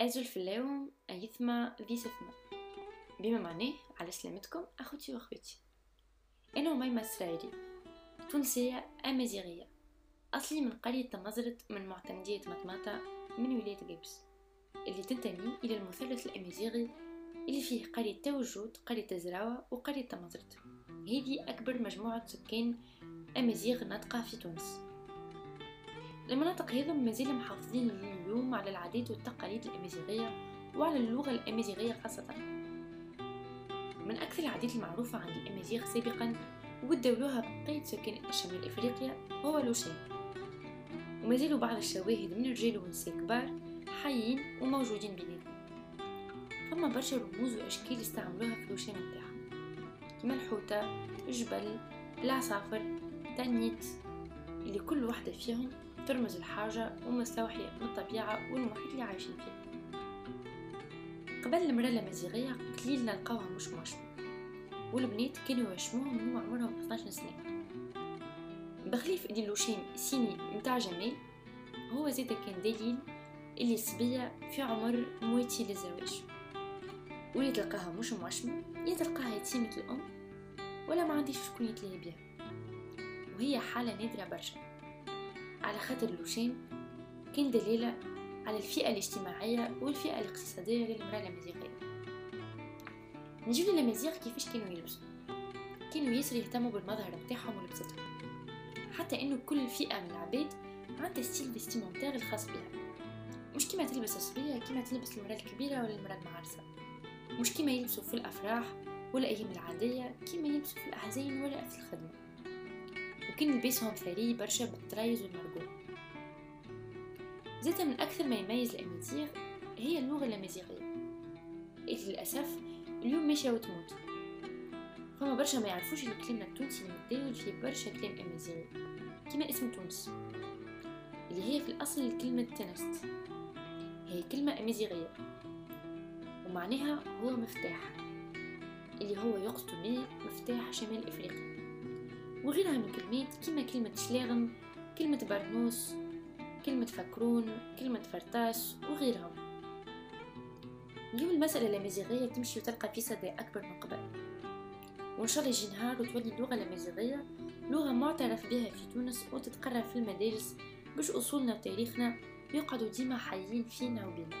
أجل في اليوم أيثما ذي سثما بما معناه على سلامتكم أخوتي وأخوتي أنا وميمة إسرائيلي تونسية أمازيغية. أصلي من قرية تمزرت من معتمدية مطماطة من ولاية جيبس اللي تنتمي إلى المثلث الأمازيغي اللي فيه قرية توجود قرية تزراوة وقرية تمزرت هذه أكبر مجموعة سكان أمازيغ ناطقة في تونس. المناطق هذو مازال محافظين اليوم على العادات والتقاليد الأمازيغية وعلى اللغة الأمازيغية خاصة. من أكثر العادات المعروفة عند الأمازيغ سابقا ودولوها بقية سكان شمال إفريقيا هو لوشين. ومازالوا بعض الشواهد من رجال ونساء كبار حيين وموجودين بيناتنا فما برشا رموز وأشكال استعملوها في لوشين متاعهم كما الحوتة الجبل العصافر تانيت اللي كل واحدة فيهم ترمز الحاجة ومستوحية من الطبيعة والمحيط اللي عايشين فيه. قبل المرأة الأمازيغية قليل نلقاوها مش موشمة والبنات كانوا يوشموهم وهم عمرهم 12 سنة. بخليف اللي لوشيم سيني متاع جمال هو زيدا كان دليل إللي الصبية في عمر مويتي للزواج. واللي تلقاها مش موشمة يا تلقاها يتيمة الأم ولا ما عنديش شكون يتلهي بها وهي حالة نادرة برشا. على خاطر لوشام كان دليلة على الفئة الاجتماعية والفئة الاقتصادية للمرأة الأمازيغية نجيب للأمازيغ كيفاش كانوا يلبسوا. كانوا ياسر يهتموا بالمظهر متاعهم ولبستهم. حتى إنه كل فئة من العباد عندها style vestimentaire الخاص بها. مش كيما تلبس الصبية كيما تلبس المرأة الكبيرة ولا المرأة المعرسة. مش كيما يلبسوا في الأفراح ولا الأيام العادية كيما يلبسوا في الأحزان ولا في الخدمة. وكان لباسهم ثري برشا بالطرايز والمرقوم زيتا من أكثر ما يميز الأمازيغ هي اللغة الأمازيغية اللي للأسف اليوم ماشية وتموت فما برشا ما يعرفوش الكلمة التونسي المتداول فيه برشا كلام أمازيغي. كما اسم تونس. اللي هي في الأصل كلمة تنست. هي كلمة أمازيغية. ومعناها هو مفتاح. اللي هو يقصد به مفتاح شمال إفريقيا. وغيرها من كلمات كما كلمة شلاغم كلمة برنوس كلمة فكرون كلمة فرتاس وغيرهم. اليوم المسألة الأمازيغية تمشي وتلقى في صدى أكبر من قبل. وإن شاء الله يجي نهار وتولي اللغة الأمازيغية لغة معترف بها في تونس وتتقرر في المدارس باش أصولنا وتاريخنا يقعدوا ديما حيين فينا وبينا.